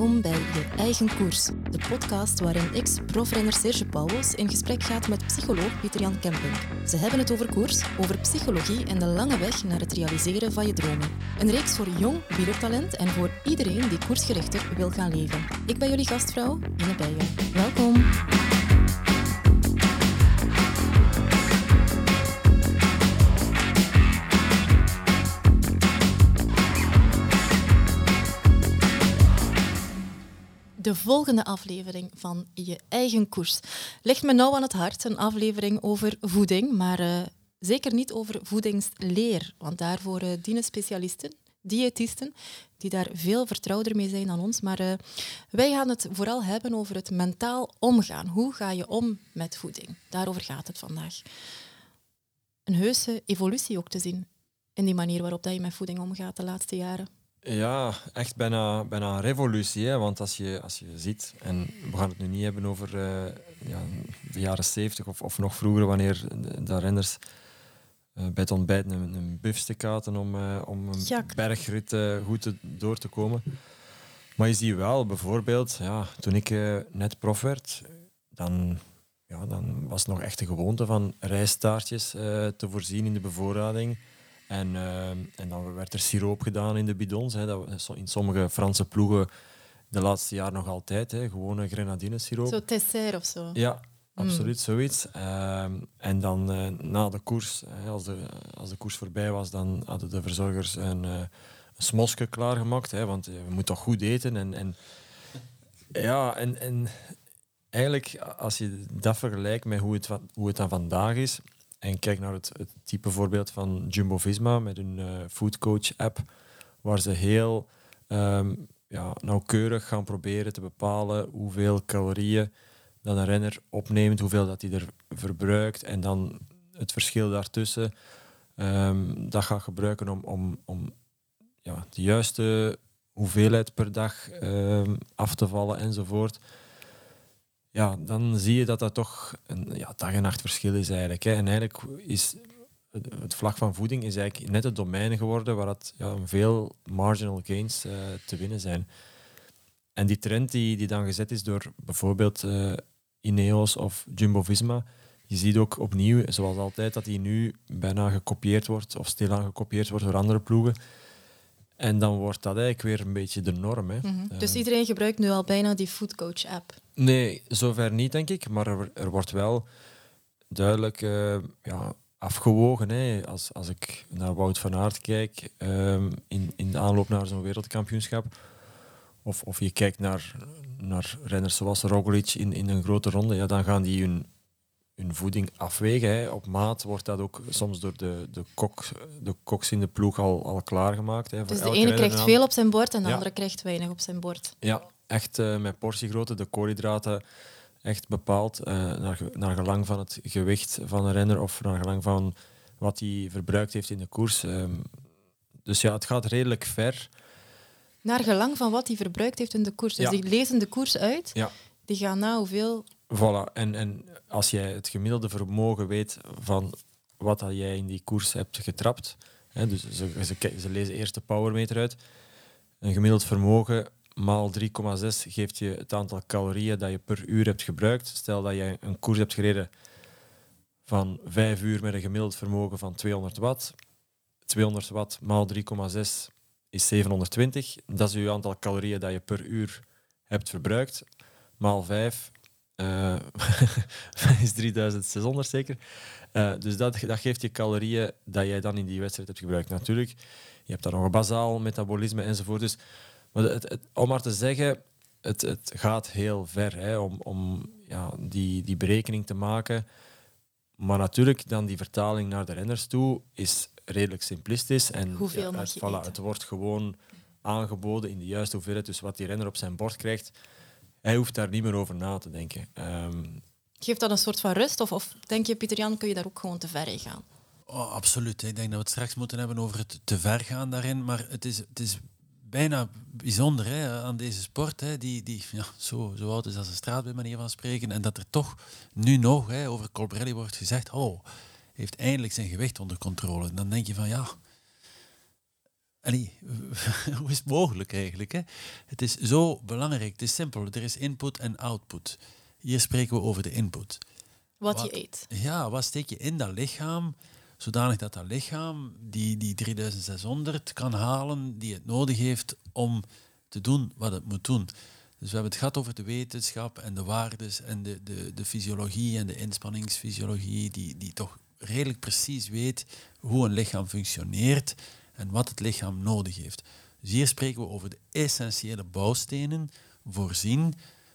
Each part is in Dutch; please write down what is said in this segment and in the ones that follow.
Welkom bij Je Eigen Koers, de podcast waarin ex-profrenner Serge Pauwels in gesprek gaat met psycholoog Pieter-Jan Kemping. Ze hebben het over koers, over psychologie en de lange weg naar het realiseren van je dromen. Een reeks voor jong wielertalent en voor iedereen die koersgerichter wil gaan leven. Ik ben jullie gastvrouw, Ine Bijen. Welkom. De volgende aflevering van Je Eigen Koers ligt me nauw aan het hart. Een aflevering over voeding, maar uh, zeker niet over voedingsleer. Want daarvoor uh, dienen specialisten, diëtisten, die daar veel vertrouwder mee zijn dan ons. Maar uh, wij gaan het vooral hebben over het mentaal omgaan. Hoe ga je om met voeding? Daarover gaat het vandaag. Een heuse evolutie ook te zien in die manier waarop dat je met voeding omgaat de laatste jaren. Ja, echt bijna, bijna een revolutie. Hè? Want als je, als je ziet, en we gaan het nu niet hebben over uh, ja, de jaren 70 of, of nog vroeger, wanneer de renners uh, bij het ontbijt een, een hadden om, uh, om een bergrit goed te, door te komen. Maar je ziet wel, bijvoorbeeld, ja, toen ik net prof werd, dan, ja, dan was het nog echt de gewoonte van rijstaartjes te voorzien in de bevoorrading. En, uh, en dan werd er siroop gedaan in de bidons. Hè. Dat, in sommige Franse ploegen de laatste jaren nog altijd. Hè. Gewone grenadinesiroop. Zo Tesser of zo? Ja, absoluut mm. zoiets. Uh, en dan uh, na de koers, hè, als, de, als de koers voorbij was, dan hadden de verzorgers een, uh, een klaargemaakt. Hè, want we moeten toch goed eten. En, en, ja, en, en eigenlijk, als je dat vergelijkt met hoe het, hoe het dan vandaag is, en kijk naar het, type voorbeeld van Jumbo Visma met hun uh, foodcoach app, waar ze heel um, ja, nauwkeurig gaan proberen te bepalen hoeveel calorieën dat een renner opneemt, hoeveel dat hij er verbruikt en dan het verschil daartussen um, dat gaat gebruiken om, om, om ja, de juiste hoeveelheid per dag um, af te vallen enzovoort ja, dan zie je dat dat toch een ja, dag en nacht verschil is eigenlijk. Hè. En eigenlijk is het vlak van voeding is eigenlijk net het domein geworden waar ja, veel marginal gains uh, te winnen zijn. En die trend die, die dan gezet is door bijvoorbeeld uh, Ineos of Jumbo-Visma, je ziet ook opnieuw, zoals altijd, dat die nu bijna gekopieerd wordt of stilaan gekopieerd wordt door andere ploegen. En dan wordt dat eigenlijk weer een beetje de norm. Hè. Mm -hmm. dus iedereen gebruikt nu al bijna die Foodcoach-app? Nee, zover niet, denk ik. Maar er, er wordt wel duidelijk uh, ja, afgewogen. Hè. Als, als ik naar Wout van Aert kijk, um, in, in de aanloop naar zo'n wereldkampioenschap, of, of je kijkt naar, naar renners zoals Roglic in, in een grote ronde, ja, dan gaan die hun hun voeding afwegen. Hè. Op maat wordt dat ook soms door de, de, kok, de koks in de ploeg al, al klaargemaakt. Hè, dus de ene krijgt veel op zijn bord en de andere krijgt weinig op zijn bord. Ja, echt uh, met portiegrootte, de koolhydraten echt bepaald uh, naar, naar gelang van het gewicht van een renner of naar gelang van wat hij verbruikt heeft in de koers. Um, dus ja, het gaat redelijk ver. Naar gelang van wat hij verbruikt heeft in de koers. Dus ja. die lezen de koers uit, ja. die gaan na hoeveel Voilà. En, en als jij het gemiddelde vermogen weet van wat dat jij in die koers hebt getrapt, hè, dus ze, ze, ze lezen eerst de powermeter uit, een gemiddeld vermogen maal 3,6 geeft je het aantal calorieën dat je per uur hebt gebruikt. Stel dat je een koers hebt gereden van 5 uur met een gemiddeld vermogen van 200 watt. 200 watt maal 3,6 is 720. Dat is je aantal calorieën dat je per uur hebt verbruikt. Maal 5 uh, is 3600 zeker. Uh, dus dat, dat geeft je calorieën dat jij dan in die wedstrijd hebt gebruikt. Natuurlijk, je hebt daar nog een bazaal metabolisme enzovoort. Dus, maar het, het, om maar te zeggen, het, het gaat heel ver hè, om, om ja, die, die berekening te maken. Maar natuurlijk, dan die vertaling naar de renners toe is redelijk simplistisch. En Hoeveel ja, het, voilà, het wordt gewoon aangeboden in de juiste hoeveelheid. Dus wat die renner op zijn bord krijgt, hij hoeft daar niet meer over na te denken. Um, Geeft dat een soort van rust? Of, of denk je, Pieter-Jan, kun je daar ook gewoon te ver in gaan? Oh, absoluut. Ik denk dat we het straks moeten hebben over het te ver gaan daarin. Maar het is, het is bijna bijzonder hè, aan deze sport, hè, die, die ja, zo, zo oud is als een straat, bij manier van spreken. En dat er toch nu nog hè, over Colbrelli wordt gezegd, oh, heeft eindelijk zijn gewicht onder controle. En dan denk je van, ja, Allee, hoe is het mogelijk eigenlijk? Hè? Het is zo belangrijk. Het is simpel. Er is input en output. Hier spreken we over de input. Wat, je eet. Ja, wat steek je in dat lichaam, zodanig dat dat lichaam die, die 3600 kan halen die het nodig heeft om te doen wat het moet doen. Dus we hebben het gehad over de wetenschap en de waardes en de, de, de fysiologie en de inspanningsfysiologie, die, die toch redelijk precies weet hoe een lichaam functioneert en wat het lichaam nodig heeft. Dus hier spreken we over de essentiële bouwstenen, voorzien,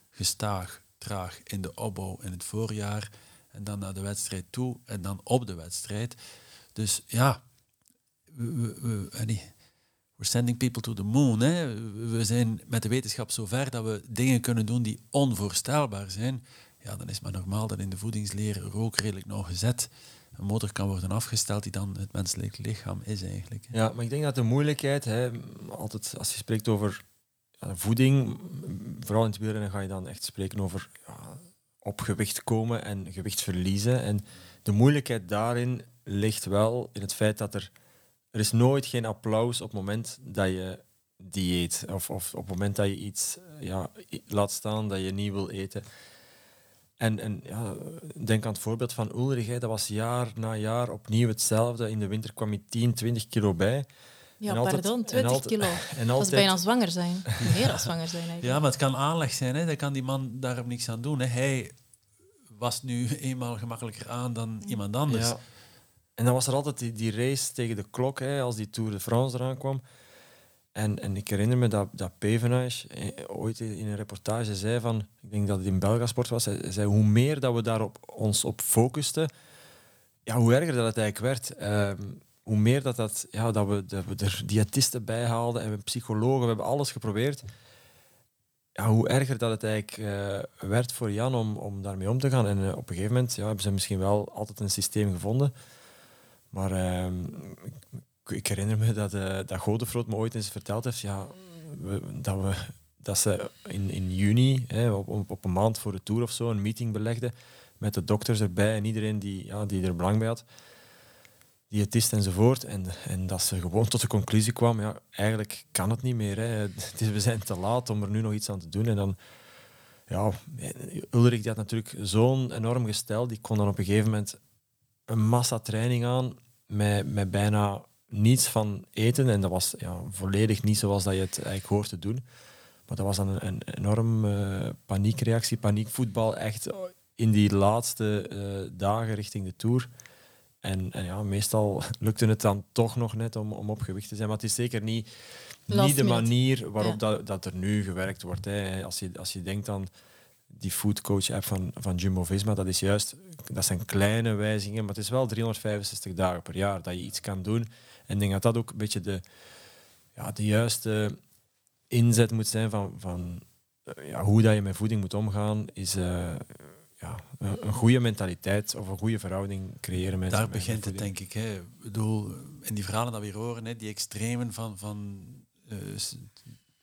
gestaag, traag in de opbouw in het voorjaar en dan naar de wedstrijd toe en dan op de wedstrijd. Dus ja, we, we, we, we're sending people to the moon. Hè. We zijn met de wetenschap zo ver dat we dingen kunnen doen die onvoorstelbaar zijn. Ja, dan is maar normaal dat in de voedingsleer rook redelijk nauwgezet een motor kan worden afgesteld die dan het menselijk lichaam is eigenlijk. Ja, maar ik denk dat de moeilijkheid, hè, altijd als je spreekt over voeding, vooral in het wielrennen ga je dan echt spreken over op gewicht komen en gewicht verliezen. En de moeilijkheid daarin ligt wel in het feit dat er, er is nooit geen applaus op het moment dat je dieet of, of op het moment dat je iets ja, laat staan dat je niet wil eten. En, en ja, denk aan het voorbeeld van Ulrich. Hè. Dat was jaar na jaar opnieuw hetzelfde. In de winter kwam hij 10, 20 kilo bij. Ja, en altijd, pardon, 20 altijd, kilo. En dat is bijna zwanger zijn. Meer dan zwanger zijn eigenlijk. Ja, maar het kan aanleg zijn. Hè. Daar kan die man daarom niks aan doen. Hè. Hij was nu eenmaal gemakkelijker aan dan iemand anders. Ja. En dan was er altijd die, die race tegen de klok, hè, als die Tour de France eraan kwam. En, en ik herinner me dat, dat Pevenage eh, ooit in een reportage zei van, ik denk dat het in Belgasport was, hij zei hoe meer dat we daar op, ons op focusten, ja, hoe erger dat het eigenlijk werd. Ehm, hoe meer dat, dat, ja, dat, we, dat we er diëtisten bij haalden en we psychologen, we hebben alles geprobeerd. Ja, hoe erger dat het eigenlijk uh, werd voor Jan om, om daarmee om te gaan. En uh, op een gegeven moment ja, hebben ze misschien wel altijd een systeem gevonden. Maar uh, ik herinner me dat, uh, dat Godefroot me ooit eens verteld heeft ja, dat, we, dat ze in, in juni, hè, op, op een maand voor de tour of zo, een meeting belegden met de dokters erbij en iedereen die, ja, die er belang bij had, diëtist enzovoort. En, en dat ze gewoon tot de conclusie kwam, ja, eigenlijk kan het niet meer. Hè. we zijn te laat om er nu nog iets aan te doen. En dan, ja, Ulrich die had natuurlijk zo'n enorm gestel, die kon dan op een gegeven moment een massa training aan met, met bijna niets van eten. En dat was ja, volledig niet zoals dat je het eigenlijk hoort te doen. Maar dat was dan een, een enorm uh, paniekreactie, paniekvoetbal, echt in die laatste uh, dagen richting de Tour. En, en, ja, meestal lukte het dan toch nog net om, om op gewicht te zijn. Maar het is zeker niet, niet de manier waarop dat, dat er nu gewerkt wordt. Hè. Als, je, als je denkt aan die foodcoach app van, van Jumbo-Visma, dat is juist, dat zijn kleine wijzigingen, maar het is wel 365 dagen per jaar dat je iets kan doen en ik denk dat dat ook een beetje de, ja, de juiste inzet moet zijn van, van eh, ja, hoe dat je met voeding moet omgaan, is uh, ja, een goede mentaliteit of een goede verhouding creëren met Daar begint het, denk ik. Hè. Ik bedoel, in die verhalen dat we hier horen, hè, die extremen van, van uh,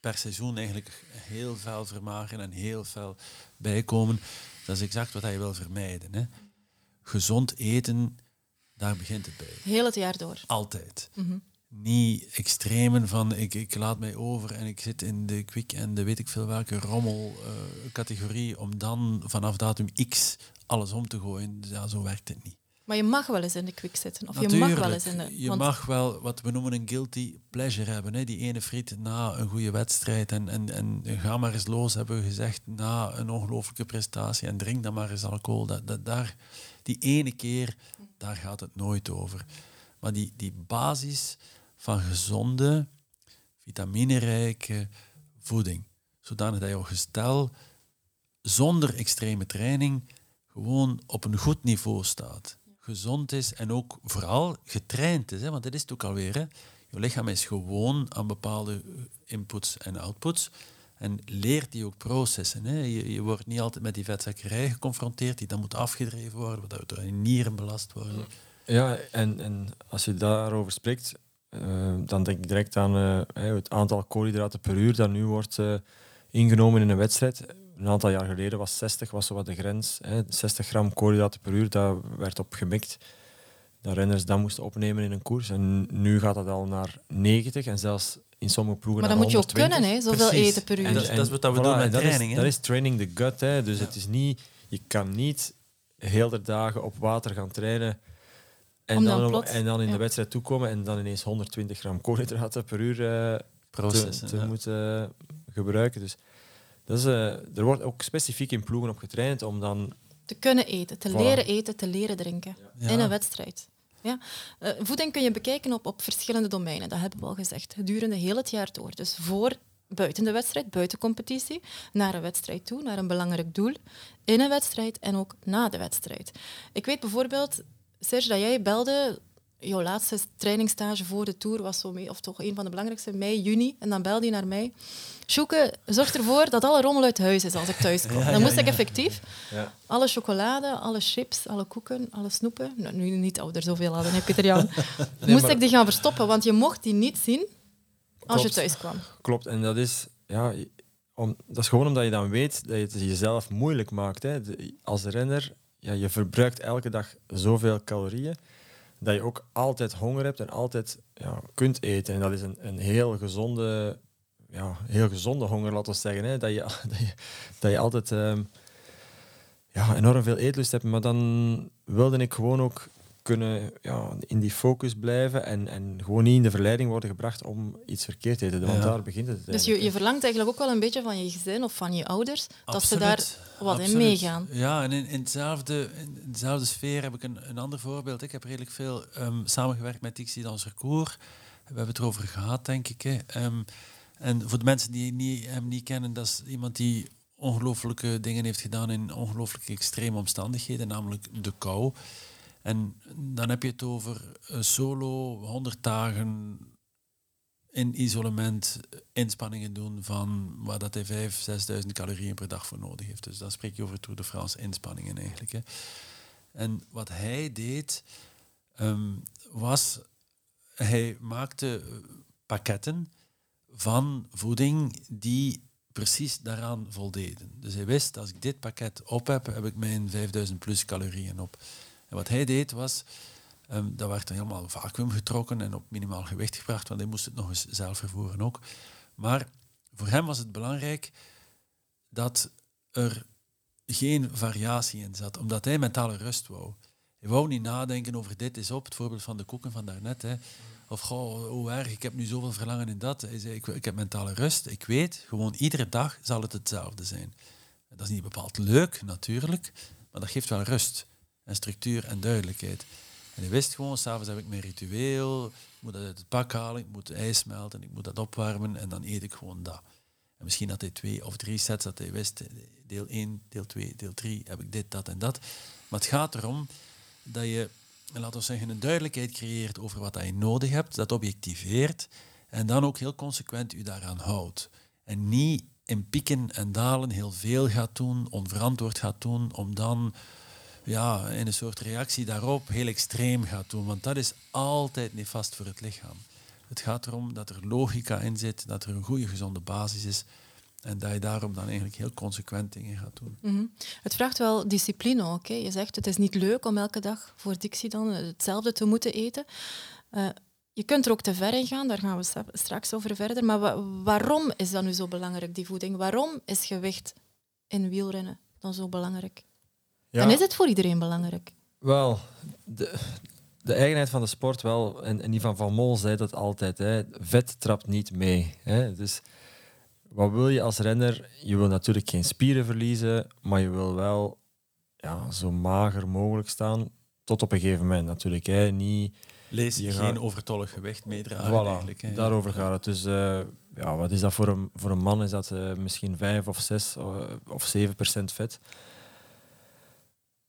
per seizoen eigenlijk heel veel vermageren en heel veel bijkomen, dat is exact wat je wil vermijden. Hè. Gezond eten daar begint het bij. Heel het jaar door. Altijd. Mhm. Niet extremen van ik, ik laat mij over en ik zit in de quick en de weet ik veel welke rommel uh, categorie om dan vanaf datum X alles om te gooien. Ja, zo werkt het niet. Maar je mag wel eens in de quick zitten. Of je mag wel eens in de. Je mag wel wat we noemen een guilty pleasure hebben. Hè? Die ene friet na een goede wedstrijd. En, en, en ga maar eens los, hebben we gezegd, na een ongelooflijke prestatie. En drink dan maar eens alcohol. Dat, dat, daar, die ene keer daar gaat het nooit over. Maar die, die basis van gezonde, vitaminerijke voeding, zodanig dat jouw gestel zonder extreme training gewoon op een goed niveau staat. Gezond is en ook vooral getraind is, hè, want dat is het ook alweer. Hè. Je lichaam is gewoon aan bepaalde inputs en outputs en leert die ook processen. Hè. Je, wordt niet altijd met die vetzakkerij geconfronteerd, die dan moet afgedreven worden, waardoor door je nieren belast worden. Ja, en, en als je daarover spreekt, uh, dan denk ik direct aan uh, het aantal koolhydraten per uur dat nu wordt uh, ingenomen in een wedstrijd. Een aantal jaar geleden was 60 was zo wat de grens. Hè. 60 gram koolhydraten per uur, daar werd op gemikt. dat renners dat moesten opnemen in een koers. En nu gaat dat al naar 90 en zelfs in sommige ploegen Maar dat moet je ook 120. kunnen, hè? zoveel Precies. eten per uur. En dat- dat is wat we doen met dat training, Is, dat is training the gut. Hè. Dus Ja. het is niet, je kan niet heel de dagen op water gaan trainen en dan, dan op- plots- en dan in ja. de wedstrijd toekomen en dan ineens 120 gram koolhydraten per uur eh, te, Processen. te ja. moeten gebruiken. Dus dat is, eh, er wordt ook specifiek in ploegen op getraind om dan... Te kunnen eten, te Voilà. leren eten, te leren drinken. Ja. In een wedstrijd. Ja. Eh, voeding kun je bekijken op, op verschillende domeinen, dat hebben we al gezegd. Gedurende heel het jaar door. Dus voor, buiten de wedstrijd, buiten competitie, naar een wedstrijd toe, naar een belangrijk doel, in een wedstrijd en ook na de wedstrijd. Ik weet bijvoorbeeld, Serge, dat jij belde, jouw laatste trainingstage voor de Tour was zo mee, of toch een van de belangrijkste, mei, juni, en dan belde je naar mij. Sjoeke, zorg ervoor dat alle rommel uit huis is als ik thuis kom. Ja, dan ja, moest ik effectief Ja. alle chocolade, alle chips, alle koeken, alle snoepen. Nou, nu niet ouder zoveel hadden, hè, Pieter Jan. Moest maar- ik die gaan verstoppen, want je mocht die niet zien als je thuis kwam. Klopt, en dat is, ja, om, dat is gewoon omdat je dan weet dat je het jezelf moeilijk maakt. Hè. De- als renner, ja, je verbruikt elke dag zoveel calorieën dat je ook altijd honger hebt en altijd ja, kunt eten. En dat is een, een heel gezonde, ja, heel gezonde honger, laten we zeggen. Hè. Dat, je, dat, je, altijd ehm, ja, enorm veel eetlust hebt. Maar dan wilde ik gewoon ook kunnen ja, in die focus blijven en, en gewoon niet in de verleiding worden gebracht om iets verkeerd te eten. Want Ja. daar begint het Dus je, je verlangt eigenlijk ook wel een beetje van je gezin of van je ouders dat ze daar Absoluut, wat in meegaan. Ja, en in, in, hetzelfde, in dezelfde sfeer heb ik een, een ander voorbeeld. Ik heb redelijk veel ehm, samengewerkt met Dixie Dansercourt. We hebben het erover gehad, denk ik. Hè. Ehm, en voor de mensen die niet, hem niet kennen, dat is iemand die ongelooflijke dingen heeft gedaan in ongelooflijke extreme omstandigheden, namelijk de kou. En dan heb je het over solo, 100 dagen in isolement inspanningen doen van waar dat hij 5.000, 6.000 calorieën per dag voor nodig heeft. Dus dan spreek je over Tour de France inspanningen eigenlijk. Hè. En wat hij deed, ehm, was hij maakte pakketten van voeding die precies daaraan voldeden. Dus hij wist, als ik dit pakket op heb, heb ik mijn 5000 plus calorieën op. En wat hij deed was, ehm, dat werd dan helemaal vacuüm getrokken en op minimaal gewicht gebracht, want hij moest het nog eens zelf vervoeren ook. Maar voor hem was het belangrijk dat er geen variatie in zat, omdat hij mentale rust wou. Hij wou niet nadenken over dit is op, het voorbeeld van de koeken van daarnet. Hè. Of goh, hoe erg, ik heb nu zoveel verlangen in dat. Hij zei, ik, ik heb mentale rust. Ik weet, gewoon iedere dag zal het hetzelfde zijn. Dat is niet bepaald leuk, natuurlijk, maar dat geeft wel rust en structuur en duidelijkheid. En hij wist gewoon, s'avonds heb ik mijn ritueel, ik moet dat uit het pak halen, ik moet ijs smelten, ik moet dat opwarmen en dan eet ik gewoon dat. En misschien had hij twee of drie sets dat hij wist, deel 1, deel 2, deel 3, heb ik dit, dat en dat. Maar het gaat erom dat je, laten we zeggen, een duidelijkheid creëert over wat je nodig hebt, dat objectiveert en dan ook heel consequent u daaraan houdt. En niet in pieken en dalen heel veel gaat doen, onverantwoord gaat doen, om dan ja, in een soort reactie daarop heel extreem gaat doen. Want dat is altijd nefast voor het lichaam. Het gaat erom dat er logica in zit, dat er een goede gezonde basis is en dat je daarom dan eigenlijk heel consequent dingen gaat doen. Mhm. Het vraagt wel discipline ook. Je zegt het is niet leuk om elke dag voor Dixie dan hetzelfde te moeten eten. Eh, je kunt er ook te ver in gaan, daar gaan we straks over verder. Maar wa- waarom is dat nu zo belangrijk, die voeding? Waarom is gewicht in wielrennen dan zo belangrijk? Ja, En is het voor iedereen belangrijk? Wel, de, de eigenheid van de sport wel, en, en die van Van Mol zei dat altijd, hè, vet trapt niet mee. Hè. Dus wat wil je als renner? Je wil natuurlijk geen spieren verliezen, maar je wil wel ja, zo mager mogelijk staan, tot op een gegeven moment natuurlijk. Hè. Niet, Lees Je geen gaat- overtollig gewicht meedragen voilà, eigenlijk. hè. daarover gaat het. Dus eh, ja, wat is dat voor een, voor een man? Is dat eh, misschien 5 of 6 of 7 procent vet?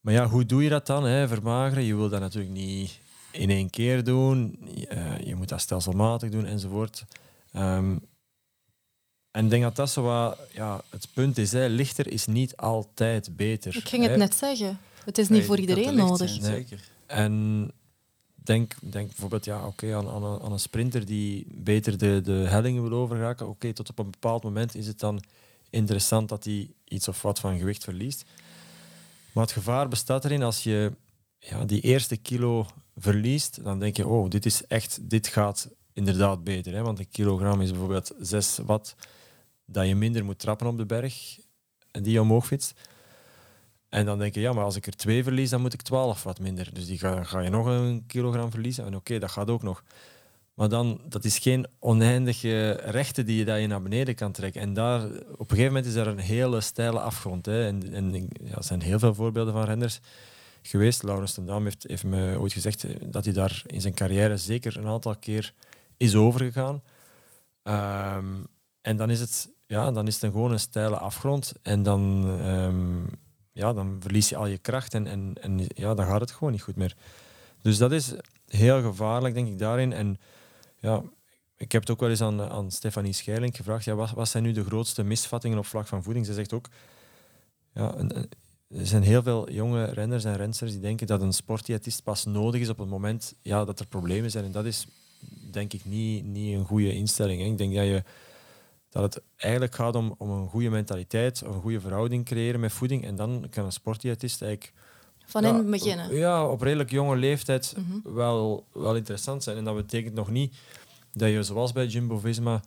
Maar ja, hoe doe je dat dan? Hè? Vermageren, je wil dat natuurlijk niet in één keer doen. Eh, je moet dat stelselmatig doen enzovoort. Ehm, en ik denk dat dat zo wat, ja, het punt is. Hè. Lichter is niet altijd beter. Ik ging het hè. net zeggen. Het is niet Nee, voor iedereen nodig. zijn, Nee. Zeker. En denk, denk bijvoorbeeld ja, oké aan, aan, een, aan een sprinter die beter de, de hellingen wil overraken. Oké, tot op een bepaald moment is het dan interessant dat hij iets of wat van gewicht verliest. Maar het gevaar bestaat erin als je ja, die eerste kilo verliest, dan denk je, oh, dit is echt, dit gaat inderdaad beter. Hè? Want een kilogram is bijvoorbeeld 6 watt dat je minder moet trappen op de berg en die je omhoog fietst. En dan denk je, ja, maar als ik er twee verlies, dan moet ik 12 watt minder. Dus die ga, ga je nog een kilogram verliezen. En oké, dat gaat ook nog. Maar dan, dat is geen oneindige rechten die je, dat je naar beneden kan trekken. En daar, op een gegeven moment is er een hele steile afgrond. Hè. En, en ja, er zijn heel veel voorbeelden van renners geweest. Laurens ten Dam heeft, me ooit gezegd eh, dat hij daar in zijn carrière zeker een aantal keer is overgegaan. Um, en dan is het, ja, dan is het gewoon een steile afgrond. En dan, um, ja, dan verlies je al je kracht en, en, en ja, dan gaat het gewoon niet goed meer. Dus dat is heel gevaarlijk, denk ik, daarin. En ja, ik heb het ook wel eens aan, aan Stefanie Scheirling gevraagd, ja, wat, wat zijn nu de grootste misvattingen op vlak van voeding? Ze zegt ook, ja, er zijn heel veel jonge renners en rensters die denken dat een sportdiëtist pas nodig is op het moment ja, dat er problemen zijn. En dat is denk ik niet, niet een goede instelling. Hè. Ik denk dat, je, dat het eigenlijk gaat om, om een goede mentaliteit een goede verhouding creëren met voeding. En dan kan een sportdiëtist eigenlijk van in het beginnen. Ja, op redelijk jonge leeftijd mhm. wel, wel interessant zijn. En dat betekent nog niet dat je zoals bij Jumbo Visma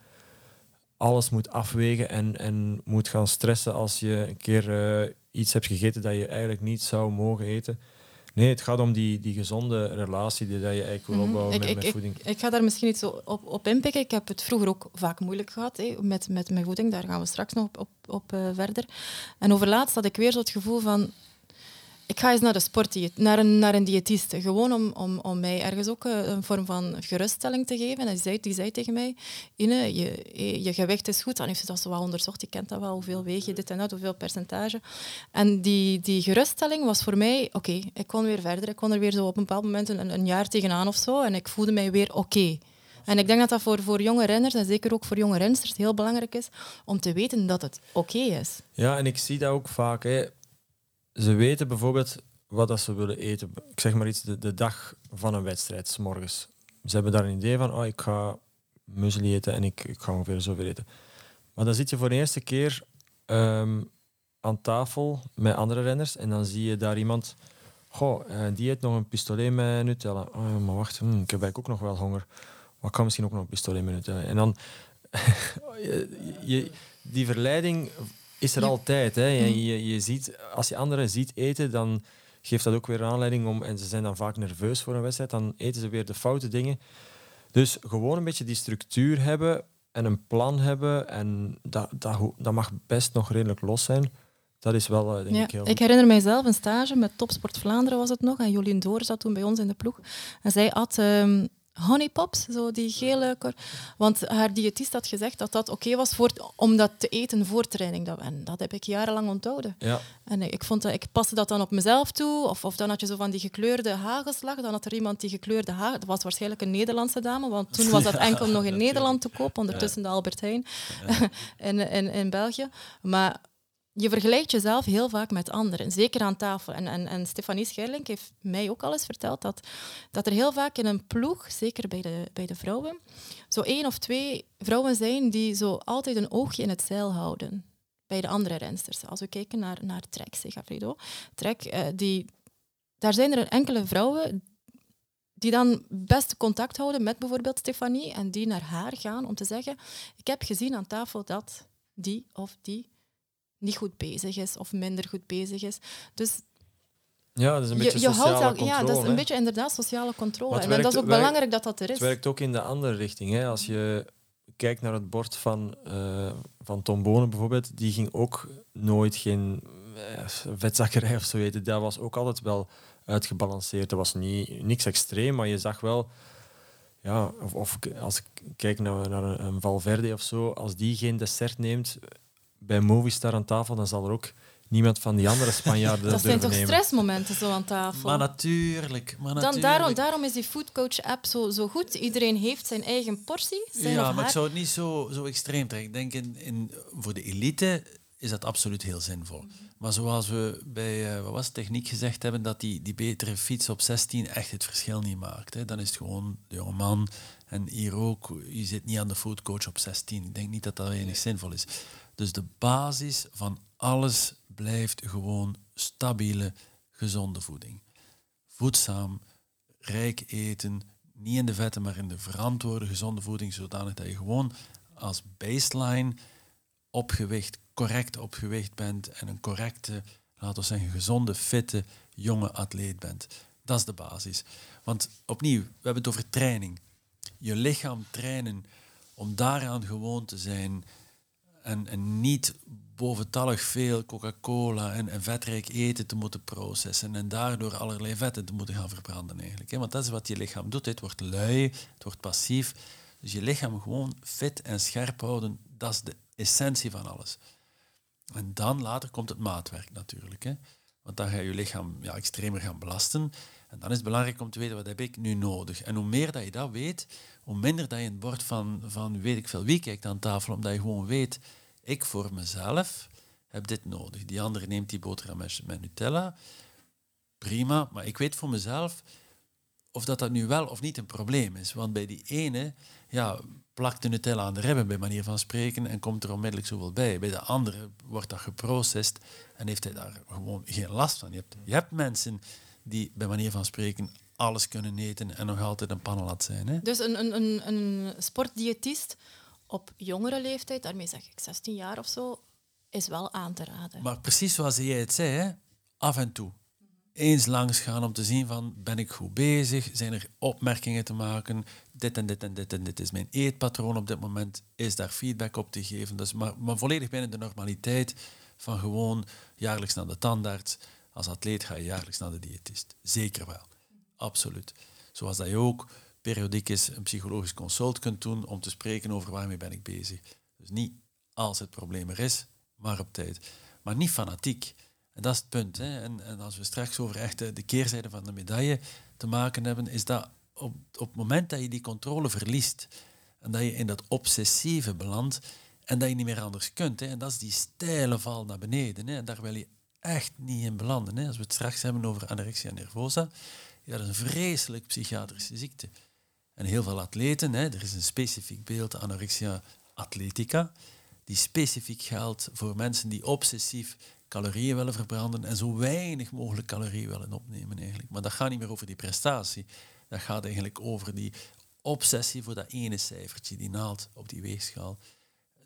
alles moet afwegen en, en moet gaan stressen als je een keer uh, iets hebt gegeten dat je eigenlijk niet zou mogen eten. Nee, het gaat om die, die gezonde relatie die dat je eigenlijk wil mhm. opbouwen met, met, voeding. Ik, ik, ga daar misschien iets op, op inpikken. Ik heb het vroeger ook vaak moeilijk gehad hé, met, met mijn voeding. Daar gaan we straks nog op, op, op uh, verder. En over laatst had ik weer zo het gevoel van ik ga eens naar de sport, naar een, naar een diëtiste. Gewoon om, om, om mij ergens ook eh, een vorm van geruststelling te geven. En die zei, die zei tegen mij, Ine, je, je gewicht is goed. Dan heeft ze dat zo wel onderzocht. Je kent dat wel, hoeveel weeg je, dit en dat, hoeveel percentage. En die, die geruststelling was voor mij, oké, ik kon weer verder. Ik kon er weer zo op een bepaald moment een, een jaar tegenaan of zo. En ik voelde mij weer oké. En ik denk dat dat voor, voor jonge renners en zeker ook voor jonge rensters heel belangrijk is om te weten dat het oké is. Ja, en ik zie dat ook vaak. Hè ze weten bijvoorbeeld wat dat ze willen eten. Ik zeg maar iets, de, de dag van een wedstrijd, s morgens. Ze hebben daar een idee van, oh, ik ga muesli eten en ik, ga ongeveer zoveel eten. Maar dan zit je voor de eerste keer ehm, aan tafel met andere renners en dan zie je daar iemand, goh, uh, die eet nog een pistolet met Nutella. Oh, maar wacht, hm, ik heb eigenlijk ook nog wel honger. Maar ik kan misschien ook nog een pistolet met Nutella. En dan, die verleiding is er altijd. Hè. Je, mhm. je, je, ziet, als je anderen ziet eten, dan geeft dat ook weer een aanleiding om, en ze zijn dan vaak nerveus voor een wedstrijd, dan eten ze weer de foute dingen. Dus gewoon een beetje die structuur hebben en een plan hebben, en dat, dat, dat mag best nog redelijk los zijn. Dat is wel, eh, denk ik, heel Ik herinner mijzelf een stage met Topsport Vlaanderen was het nog, en Jolien Door zat toen bij ons in de ploeg. En zij had ehm, honeypops, zo die gele. Want haar diëtist had gezegd dat dat oké was voor, om dat te eten voor training. Dat, en dat heb ik jarenlang onthouden. Ja. En ik, vond dat, ik paste dat dan op mezelf toe. Of, of dan had je zo van die gekleurde hagelslag. Dan had er iemand die gekleurde hagel... Dat was waarschijnlijk een Nederlandse dame, want toen was dat enkel nog in Nederland te koop. Ondertussen de Albert Heijn in, in, in België. Maar je vergelijkt jezelf heel vaak met anderen, zeker aan tafel. En, en, Stefanie Scherling heeft mij ook al eens verteld dat, dat er heel vaak in een ploeg, zeker bij de, bij de vrouwen, zo één of twee vrouwen zijn die zo altijd een oogje in het zeil houden bij de andere rensters. Als we kijken naar, naar Trek, zeg Alfredo. Trek, uh, die, daar zijn er enkele vrouwen die dan best contact houden met bijvoorbeeld Stefanie en die naar haar gaan om te zeggen, ik heb gezien aan tafel dat die of die niet goed bezig is of minder goed bezig is. Dus ja, dat is een beetje je, je sociale houdt controle. Ja, dat is een beetje inderdaad sociale controle. En dat is ook belangrijk dat dat er is. Het werkt ook in de andere richting. Hè. Als je kijkt naar het bord van, uh, van Tom Bonen bijvoorbeeld, die ging ook nooit geen uh, vetzakkerij of zo weten. Dat was ook altijd wel uitgebalanceerd. Dat was niet, niks extreem, maar je zag wel... Ja, of, of als ik kijk naar, naar een Valverde of zo, als die geen dessert neemt, bij Movistar aan tafel, dan zal er ook niemand van die andere Spanjaarden Dat zijn toch stressmomenten zo aan tafel? Maar natuurlijk. Maar natuurlijk. Dan daarom, daarom is die Foodcoach-app zo, zo goed. Iedereen heeft zijn eigen portie. Zijn ja, maar ik zou het niet zo, zo extreem trekken. Ik denk, in, in, voor de elite is dat absoluut heel zinvol. Maar zoals we bij uh, wat was techniek gezegd hebben, dat die, die betere fiets op 16 echt het verschil niet maakt. Hè. Dan is het gewoon de jonge man. En hier ook, je zit niet aan de foodcoach op 16. Ik denk niet dat dat enig zinvol is. Dus de basis van alles blijft gewoon stabiele, gezonde voeding. Voedzaam, rijk eten, niet in de vetten, maar in de verantwoorde, gezonde voeding, zodanig dat je gewoon als baseline opgewicht, correct opgewicht bent en een correcte, laten we zeggen, gezonde, fitte, jonge atleet bent. Dat is de basis. Want opnieuw, we hebben het over training. Je lichaam trainen om daaraan gewoon te zijn en, niet boventallig veel Coca-Cola en, en, vetrijk eten te moeten processen en daardoor allerlei vetten te moeten gaan verbranden eigenlijk. Want dat is wat je lichaam doet. Het wordt lui, het wordt passief. Dus je lichaam gewoon fit en scherp houden, dat is de essentie van alles. En dan later komt het maatwerk natuurlijk. Hè. Want dan ga je je lichaam ja, extremer gaan belasten. En dan is het belangrijk om te weten, wat heb ik nu nodig? En hoe meer dat je dat weet, hoe minder dat je het bord van, van weet ik veel wie kijkt aan tafel, omdat je gewoon weet, ik voor mezelf heb dit nodig. Die andere neemt die boterham met, met Nutella. Prima, maar ik weet voor mezelf of dat, dat nu wel of niet een probleem is. Want bij die ene ja, plakt de Nutella aan de ribben, bij manier van spreken, en komt er onmiddellijk zoveel bij. Bij de andere wordt dat geprocessed en heeft hij daar gewoon geen last van. Je hebt, je hebt mensen die, bij manier van spreken, alles kunnen eten en nog altijd een pannenlat zijn. Hè? Dus een, een, een, een sportdiëtist op jongere leeftijd, daarmee zeg ik 16 jaar of zo, is wel aan te raden. Maar precies zoals jij het zei, hè? af en toe. Eens langs gaan om te zien van, ben ik goed bezig? Zijn er opmerkingen te maken? Dit en dit en dit en dit is mijn eetpatroon op dit moment. Is daar feedback op te geven? Dus maar, maar volledig binnen de normaliteit van gewoon jaarlijks naar de tandarts. Als atleet ga je jaarlijks naar de diëtist. Zeker wel. Absoluut. Zoals dat je ook periodiek eens een psychologisch consult kunt doen om te spreken over waarmee ben ik bezig. Dus niet als het probleem er is, maar op tijd. Maar niet fanatiek. En dat is het punt. Hè. En, en als we straks over echt de, keerzijde van de medaille te maken hebben, is dat op, op het moment dat je die controle verliest en dat je in dat obsessieve belandt en dat je niet meer anders kunt, hè, en dat is die steile val naar beneden, hè, daar wil je echt niet in belanden. Hè. Als we het straks hebben over anorexia nervosa, ja, dat is een vreselijk psychiatrische ziekte. En heel veel atleten, hè, er is een specifiek beeld, anorexia atletica, die specifiek geldt voor mensen die obsessief calorieën willen verbranden en zo weinig mogelijk calorieën willen opnemen eigenlijk. Maar dat gaat niet meer over die prestatie. Dat gaat eigenlijk over die obsessie voor dat ene cijfertje, die naald op die weegschaal.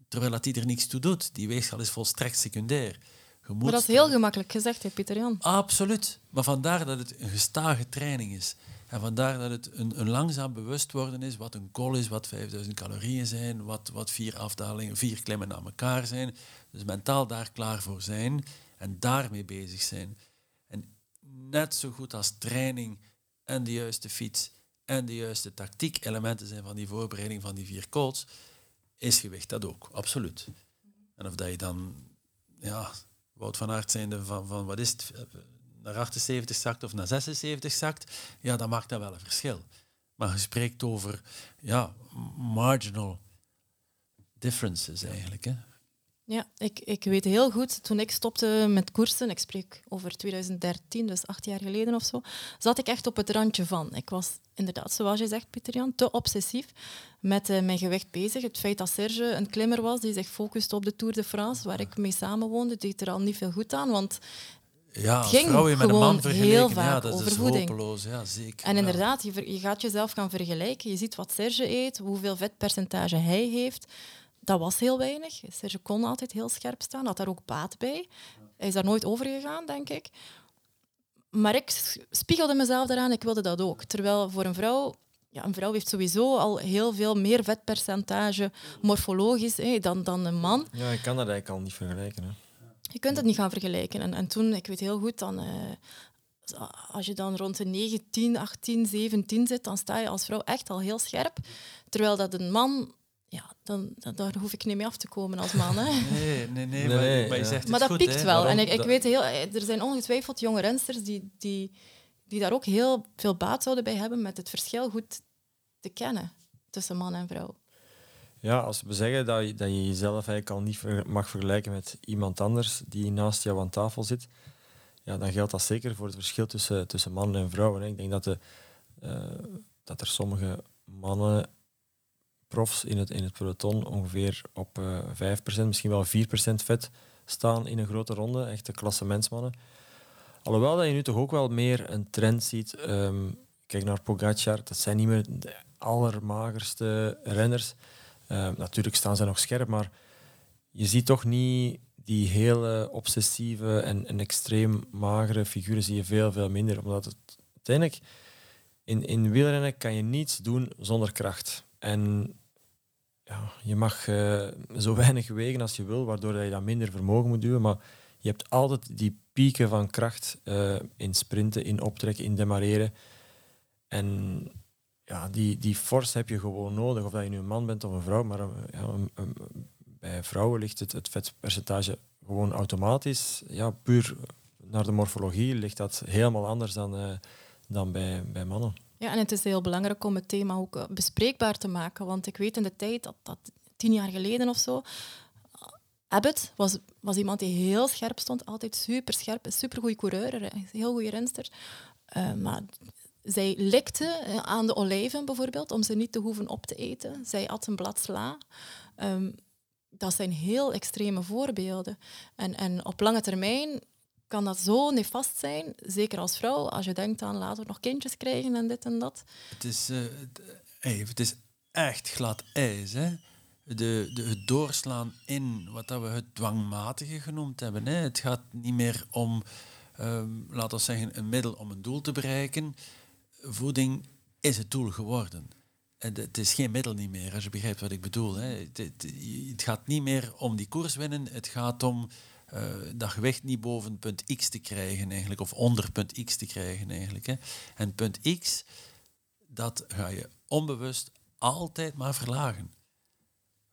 Terwijl dat die er niks toe doet. Die weegschaal is volstrekt secundair. Maar dat is heel gemakkelijk gezegd, hè, Pieter Jan? Absoluut. Maar vandaar dat het een gestage training is. En vandaar dat het een, een langzaam bewust worden is wat een goal is, wat 5000 calorieën zijn, wat, wat vier afdalingen, vier klimmen naar elkaar zijn. Dus mentaal daar klaar voor zijn en daarmee bezig zijn. En net zo goed als training en de juiste fiets en de juiste tactiek elementen zijn van die voorbereiding van die vier calls, is gewicht dat ook, absoluut. En of dat je dan, ja, Wout van Aert zijnde van, van wat is het, naar 78 zakt of naar 76 zakt, ja, dan maakt dat wel een verschil. Maar je spreekt over ja, marginal differences eigenlijk. Ja, ik, ik weet heel goed, toen ik stopte met koersen, ik spreek over 2013, dus acht jaar geleden of zo, zat ik echt op het randje van. Ik was inderdaad, zoals je zegt, Pieter Jan, te obsessief met uh, mijn gewicht bezig. Het feit dat Serge een klimmer was die zich focuste op de Tour de France, waar ik mee samenwoonde, deed er al niet veel goed aan, want ja, ging vrouw met een man vergeleken, heel vaak ja, dat over is voeding. hopeloos. Ja, zeker. En inderdaad, je, je gaat jezelf gaan vergelijken. Je ziet wat Serge eet, hoeveel vetpercentage hij heeft. Dat was heel weinig. Serge kon altijd heel scherp staan, had daar ook baat bij. Hij is daar nooit over gegaan, denk ik. Maar ik spiegelde mezelf daaraan, ik wilde dat ook. Terwijl voor een vrouw ja, een vrouw heeft sowieso al heel veel meer vetpercentage morfologisch hè, dan, dan een man. Ja, ik kan dat eigenlijk al niet vergelijken. Hè. Je kunt het niet gaan vergelijken. En, en toen, ik weet heel goed, dan, uh, als je dan rond de 19, 18, 17 zit, dan sta je als vrouw echt al heel scherp. Terwijl dat een man ja, dan, dan, daar hoef ik niet mee af te komen als man. Hè. Nee, nee, nee, maar, maar je zegt Maar dat goed, piekt wel. En ik, ik weet heel, er zijn ongetwijfeld jonge rensters die, die, die daar ook heel veel baat zouden bij hebben met het verschil goed te kennen tussen man en vrouw. Ja, als we zeggen dat je, dat je jezelf eigenlijk al niet mag vergelijken met iemand anders die naast jou aan tafel zit, ja, dan geldt dat zeker voor het verschil tussen, tussen mannen en vrouwen. Ik denk dat, de, uh, dat er sommige mannen, profs in het, in het peloton, ongeveer op uh, eh, 5%, misschien wel 4% vet staan in een grote ronde, echte klassementsmannen. Alhoewel dat je nu toch ook wel meer een trend ziet. Um, kijk naar Pogacar, dat zijn niet meer de allermagerste renners. Uh, natuurlijk staan ze nog scherp, maar je ziet toch niet die hele obsessieve en, en extreem magere figuren zie je veel, veel minder. Omdat het uiteindelijk in, in wielrennen kan je niets doen zonder kracht. En ja, je mag uh, zo weinig wegen als je wil, waardoor je dan minder vermogen moet duwen. Maar je hebt altijd die pieken van kracht uh, in sprinten, in optrekken, in demareren. En ja, die, die force heb je gewoon nodig, of dat je nu een man bent of een vrouw. Maar ja, een, een, bij vrouwen ligt het, het vetpercentage gewoon automatisch, ja, puur naar de morfologie, ligt dat helemaal anders dan, dan bij, bij mannen. Ja, en het is heel belangrijk om het thema ook eh, bespreekbaar te maken. Want ik weet in de tijd, dat, dat tien jaar geleden of zo, Abbott was, was iemand die heel scherp stond, altijd super scherp, een super goede coureur, een heel goede renster. Uh, maar zij likte aan de olijven bijvoorbeeld, om ze niet te hoeven op te eten. Zij at een blad sla. Um, dat zijn heel extreme voorbeelden. En, en op lange termijn kan dat zo nefast zijn, zeker als vrouw, als je denkt aan later nog kindjes krijgen en dit en dat. Het is, uh, het is echt glad ijs. Hè? De, de, het doorslaan in wat dat we het dwangmatige genoemd hebben. Hè? Het gaat niet meer om, um, laten we zeggen, een middel om een doel te bereiken. Voeding is het doel geworden. En het is geen middel niet meer, als je begrijpt wat ik bedoel. Hè. Het, gaat niet meer om die koers winnen, het gaat om uh, dat gewicht niet boven punt X te krijgen eigenlijk, of onder punt X te krijgen eigenlijk. Hè. En punt X, dat ga je onbewust altijd maar verlagen.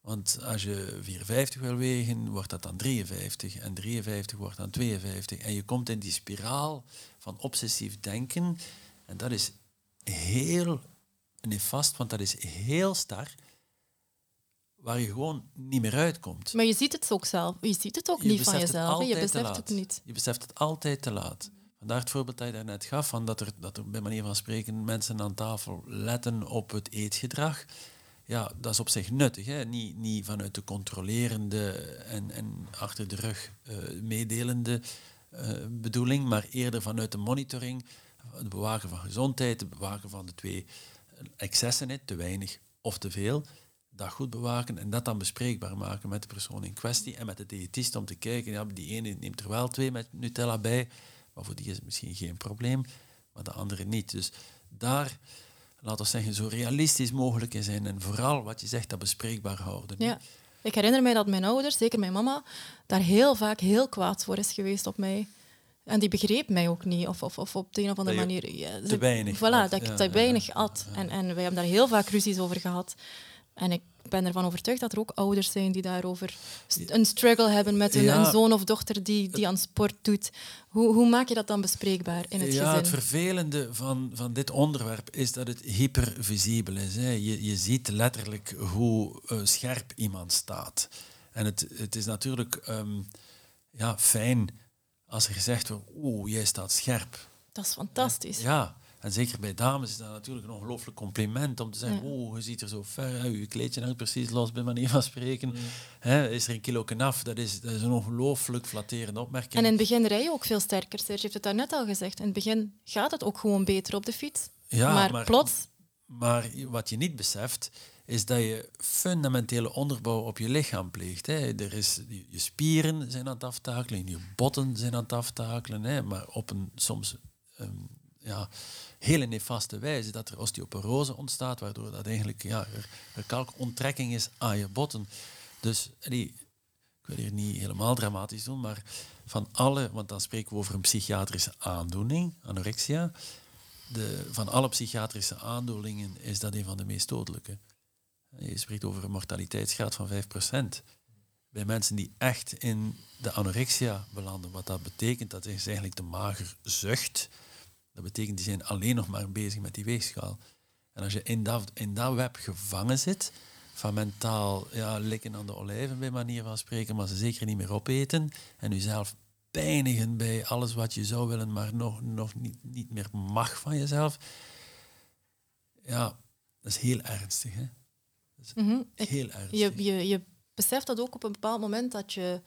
Want als je 54 wil wegen, wordt dat dan 53. En 53 wordt dan 52. En je komt in die spiraal van obsessief denken. En dat is heel nefast, want dat is heel star, waar je gewoon niet meer uitkomt. Maar je ziet het ook zelf. Je ziet het ook niet van jezelf. Je beseft het niet. Je beseft het altijd te laat. Vandaar het voorbeeld dat je daarnet gaf, van dat, er, dat er bij manier van spreken mensen aan tafel letten op het eetgedrag. Ja, dat is op zich nuttig. Hè? Niet, niet vanuit de controlerende en, en achter de rug uh, meedelende uh, bedoeling, maar eerder vanuit de monitoring, het bewaken van gezondheid, het bewaken van de twee excessen, in, te weinig of te veel, dat goed bewaken en dat dan bespreekbaar maken met de persoon in kwestie en met de diëtist om te kijken, ja, die ene neemt er wel twee met Nutella bij, maar voor die is het misschien geen probleem, maar de andere niet. Dus daar, laten we zeggen, zo realistisch mogelijk in zijn en vooral wat je zegt, dat bespreekbaar houden. Ja. Ik herinner mij dat mijn ouders, zeker mijn mama, daar heel vaak heel kwaad voor is geweest op mij. En die begreep mij ook niet, of, of, of op de een of andere manier. Ja, te weinig. Voilà, dat ik te weinig at. En, en wij hebben daar heel vaak ruzies over gehad. En ik ben ervan overtuigd dat er ook ouders zijn die daarover een struggle hebben met een, een zoon of dochter die, die aan sport doet. Hoe, hoe maak je dat dan bespreekbaar in het ja, gezin? Het vervelende van, van dit onderwerp is dat het hypervisibel is. Hè. Je, je ziet letterlijk hoe uh, scherp iemand staat. En het, het is natuurlijk um, ja, fijn als er gezegd wordt, oeh, jij staat scherp. Dat is fantastisch. Ja, en zeker bij dames is dat natuurlijk een ongelooflijk compliment om te zeggen, ja. oeh, je ziet er zo ver uit, je kleedje hangt precies los bij manier van spreken. Is er een kilo af, dat is, dat is een ongelooflijk flatterende opmerking. En in het begin rij je ook veel sterker, Serge heeft het daarnet al gezegd. In het begin gaat het ook gewoon beter op de fiets. Ja, maar, maar plots... Maar wat je niet beseft, is dat je fundamentele onderbouw op je lichaam pleegt. Hè. Er is, je spieren zijn aan het aftakelen, je botten zijn aan het aftakelen, hè, maar op een soms um, ja, hele nefaste wijze dat er osteoporose ontstaat, waardoor dat eigenlijk ja, er, kalkonttrekking is aan je botten. Dus die, ik wil hier niet helemaal dramatisch doen, maar van alle, want dan spreken we over een psychiatrische aandoening, anorexia. De, van alle psychiatrische aandoeningen is dat een van de meest dodelijke. Je spreekt over een mortaliteitsgraad van 5%. Bij mensen die echt in de anorexia belanden, wat dat betekent, dat is eigenlijk de magerzucht. Dat betekent, die zijn alleen nog maar bezig met die weegschaal. En als je in dat, in dat web gevangen zit, van mentaal ja, likken aan de olijven bij manier van spreken, maar ze zeker niet meer opeten, en jezelf pijnigen bij alles wat je zou willen, maar nog, nog niet, niet meer mag van jezelf, ja, dat is heel ernstig. Hè? Mm Heel ernstig. Je, je, je beseft dat ook op een bepaald moment dat je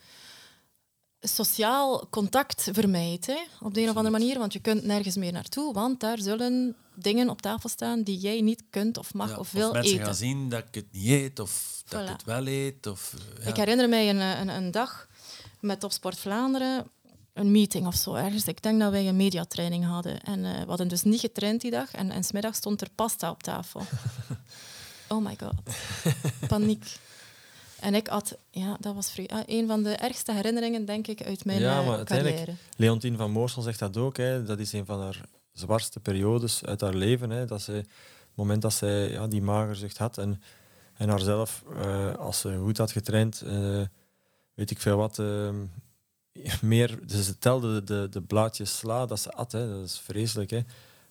sociaal contact vermijdt. Hè, op de een of andere manier, want je kunt nergens meer naartoe, want daar zullen dingen op tafel staan die jij niet kunt of mag Ja, of wil mensen eten. gaan zien dat ik het niet eet of dat ik het wel eet. Of, eh, ja. Ik herinner mij een, eh, een, een dag met Topsport Vlaanderen, een meeting of zo ergens. Ik denk dat wij een mediatraining hadden. En eh, we hadden dus niet getraind die dag. En, en smiddag stond er pasta op tafel. oh my god. Paniek. En ik had, ja, dat was ah, een van de ergste herinneringen, denk ik, uit mijn Ja, eh, maar carrière. Leontien van Moorsel zegt dat ook. Hè. Dat is een van haar zwartste periodes uit haar leven. Hè. Dat ze, het moment dat zij ja, die magerzucht had en, en haarzelf, eh, als ze goed had getraind, eh, weet ik veel wat, meer, dus ze telde de, de, blaadjes sla dat ze at. Hè. Dat is vreselijk. Hè.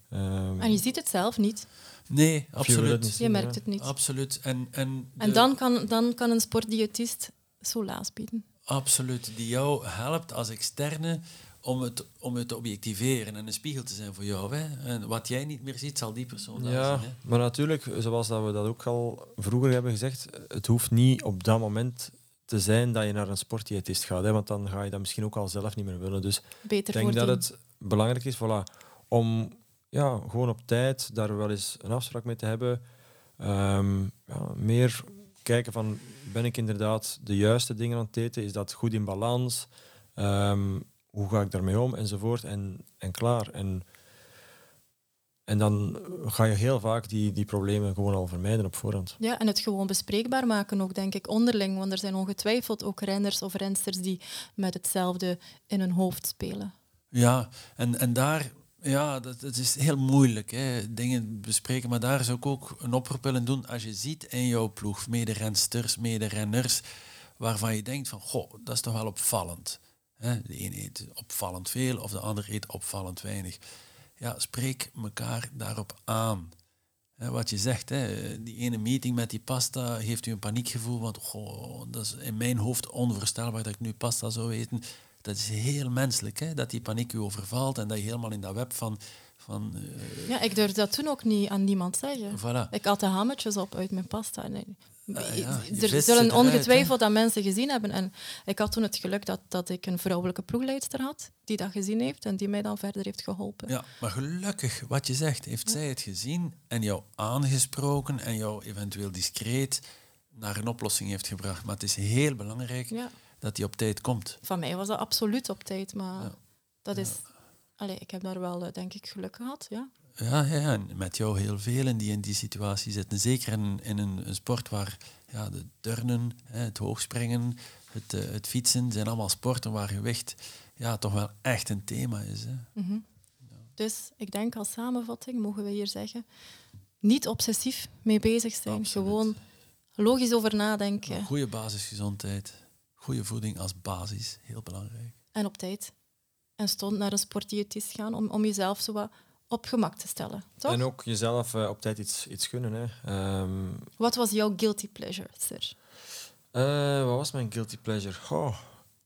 Ehm, En je ziet het zelf niet. Nee, of absoluut. Je merkt het niet. Absoluut. En, en, En dan kan, dan kan een sportdiëtist soelaas bieden. Absoluut. Die jou helpt als externe om het, om het te objectiveren en een spiegel te zijn voor jou. Hè. En wat jij niet meer ziet, zal die persoon wel Ja, zien. Hè. maar natuurlijk, zoals dat we dat ook al vroeger hebben gezegd, het hoeft niet op dat moment te zijn dat je naar een sportdiëtist gaat, hè, want dan ga je dat misschien ook al zelf niet meer willen. Dus Beter ik denk dat het belangrijk is voilà, om ja, gewoon op tijd daar wel eens een afspraak mee te hebben. Ehm, ja, meer kijken van, ben ik inderdaad de juiste dingen aan het eten? Is dat goed in balans? Ehm, hoe ga ik daarmee om? Enzovoort. En, en klaar. En, en dan ga je heel vaak die, die problemen gewoon al vermijden op voorhand. Ja, en het gewoon bespreekbaar maken ook, denk ik, onderling. Want er zijn ongetwijfeld ook renners of rensters die met hetzelfde in hun hoofd spelen. Ja, en, en daar, ja, dat, dat is heel moeilijk, hè, dingen bespreken. Maar daar zou ik ook een oproep doen. Als je ziet in jouw ploeg mederensters, mederenners, waarvan je denkt van, goh, dat is toch wel opvallend. Hè? De een eet opvallend veel of de ander eet opvallend weinig. Ja, spreek elkaar daarop aan. Hè, wat je zegt, hè, die ene meeting met die pasta geeft u een paniekgevoel, want goh, dat is in mijn hoofd onvoorstelbaar dat ik nu pasta zou eten. Dat is heel menselijk, hè, dat die paniek u overvalt en dat je helemaal in dat web van... van eh, Ja, ik durfde dat toen ook niet aan niemand zeggen. voilà. Ik had de hametjes op uit mijn pasta. Nee. Ah, ja, er zullen ongetwijfeld dat mensen gezien hebben. En ik had toen het geluk dat, dat ik een vrouwelijke ploegleidster had die dat gezien heeft en die mij dan verder heeft geholpen. Ja, maar gelukkig, wat je zegt, heeft zij het gezien en jou aangesproken en jou eventueel discreet naar een oplossing heeft gebracht. Maar het is heel belangrijk Ja. Dat die op tijd komt. Van mij was dat absoluut op tijd, maar Ja. dat is... Allee, ik heb daar wel, eh, denk ik, geluk gehad. Ja. Ja, ja, ja, en met jou heel velen die in die situatie zitten. Zeker in, in een, een sport waar ja, de turnen, het hoogspringen, het, eh, het fietsen, zijn allemaal sporten waar gewicht ja, toch wel echt een thema is. Hè. Mhm. Dus ik denk als samenvatting, mogen we hier zeggen, niet obsessief mee bezig zijn. Absoluut. Gewoon logisch over nadenken Een goede basisgezondheid, goede voeding als basis, heel belangrijk. en op tijd. En stond naar een sportdiëtist gaan om, om jezelf zo wat op gemak te stellen. Toch? En ook jezelf eh, op tijd iets, iets gunnen. Hè. Ehm, Wat was jouw guilty pleasure, Sir? eh, wat was mijn guilty pleasure? Oh.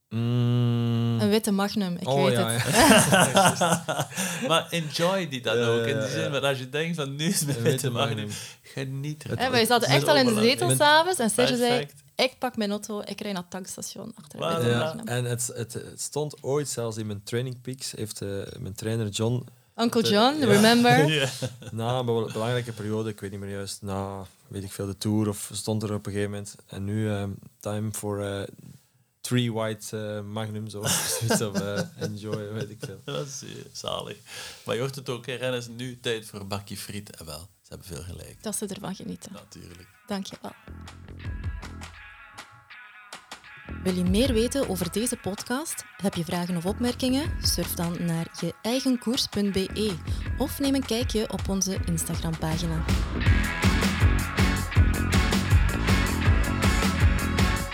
Mm. Een witte magnum, ik Oh, weet ja, het. ja. maar enjoy die dan Ja, ook. In ja, die zin, ja. maar als je denkt van nu is mijn witte witte magnum, magnum. geniet Hè, ervan. wij zaten echt al in de zetel s'avonds en Serge zei. Ik pak mijn auto, ik rijd naar het tankstation achter Ja, magnum. en het, het, het stond ooit zelfs in mijn training peaks, heeft eh, mijn trainer John Uncle Ja. John, remember? Ja. na een be- belangrijke periode, ik weet niet meer juist, na weet ik veel de tour of stond er op een gegeven moment en nu ehm, time for eh, three white eh, magnums of zoiets of eh, enjoy, weet ik veel. Dat is eh, zalig. Maar je hoort het ook, rennen is nu tijd voor een bakje friet. En wel, ze hebben veel gelijk. Dat ze ervan genieten. Natuurlijk. Dank je wel. Wil je meer weten over deze podcast? Heb je vragen of opmerkingen? Surf dan naar je eigenkoers.be of neem een kijkje op onze Instagram-pagina.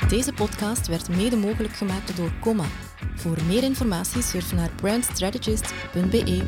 Deze podcast werd mede mogelijk gemaakt door Comma. Voor meer informatie surf naar brandstrategist.be.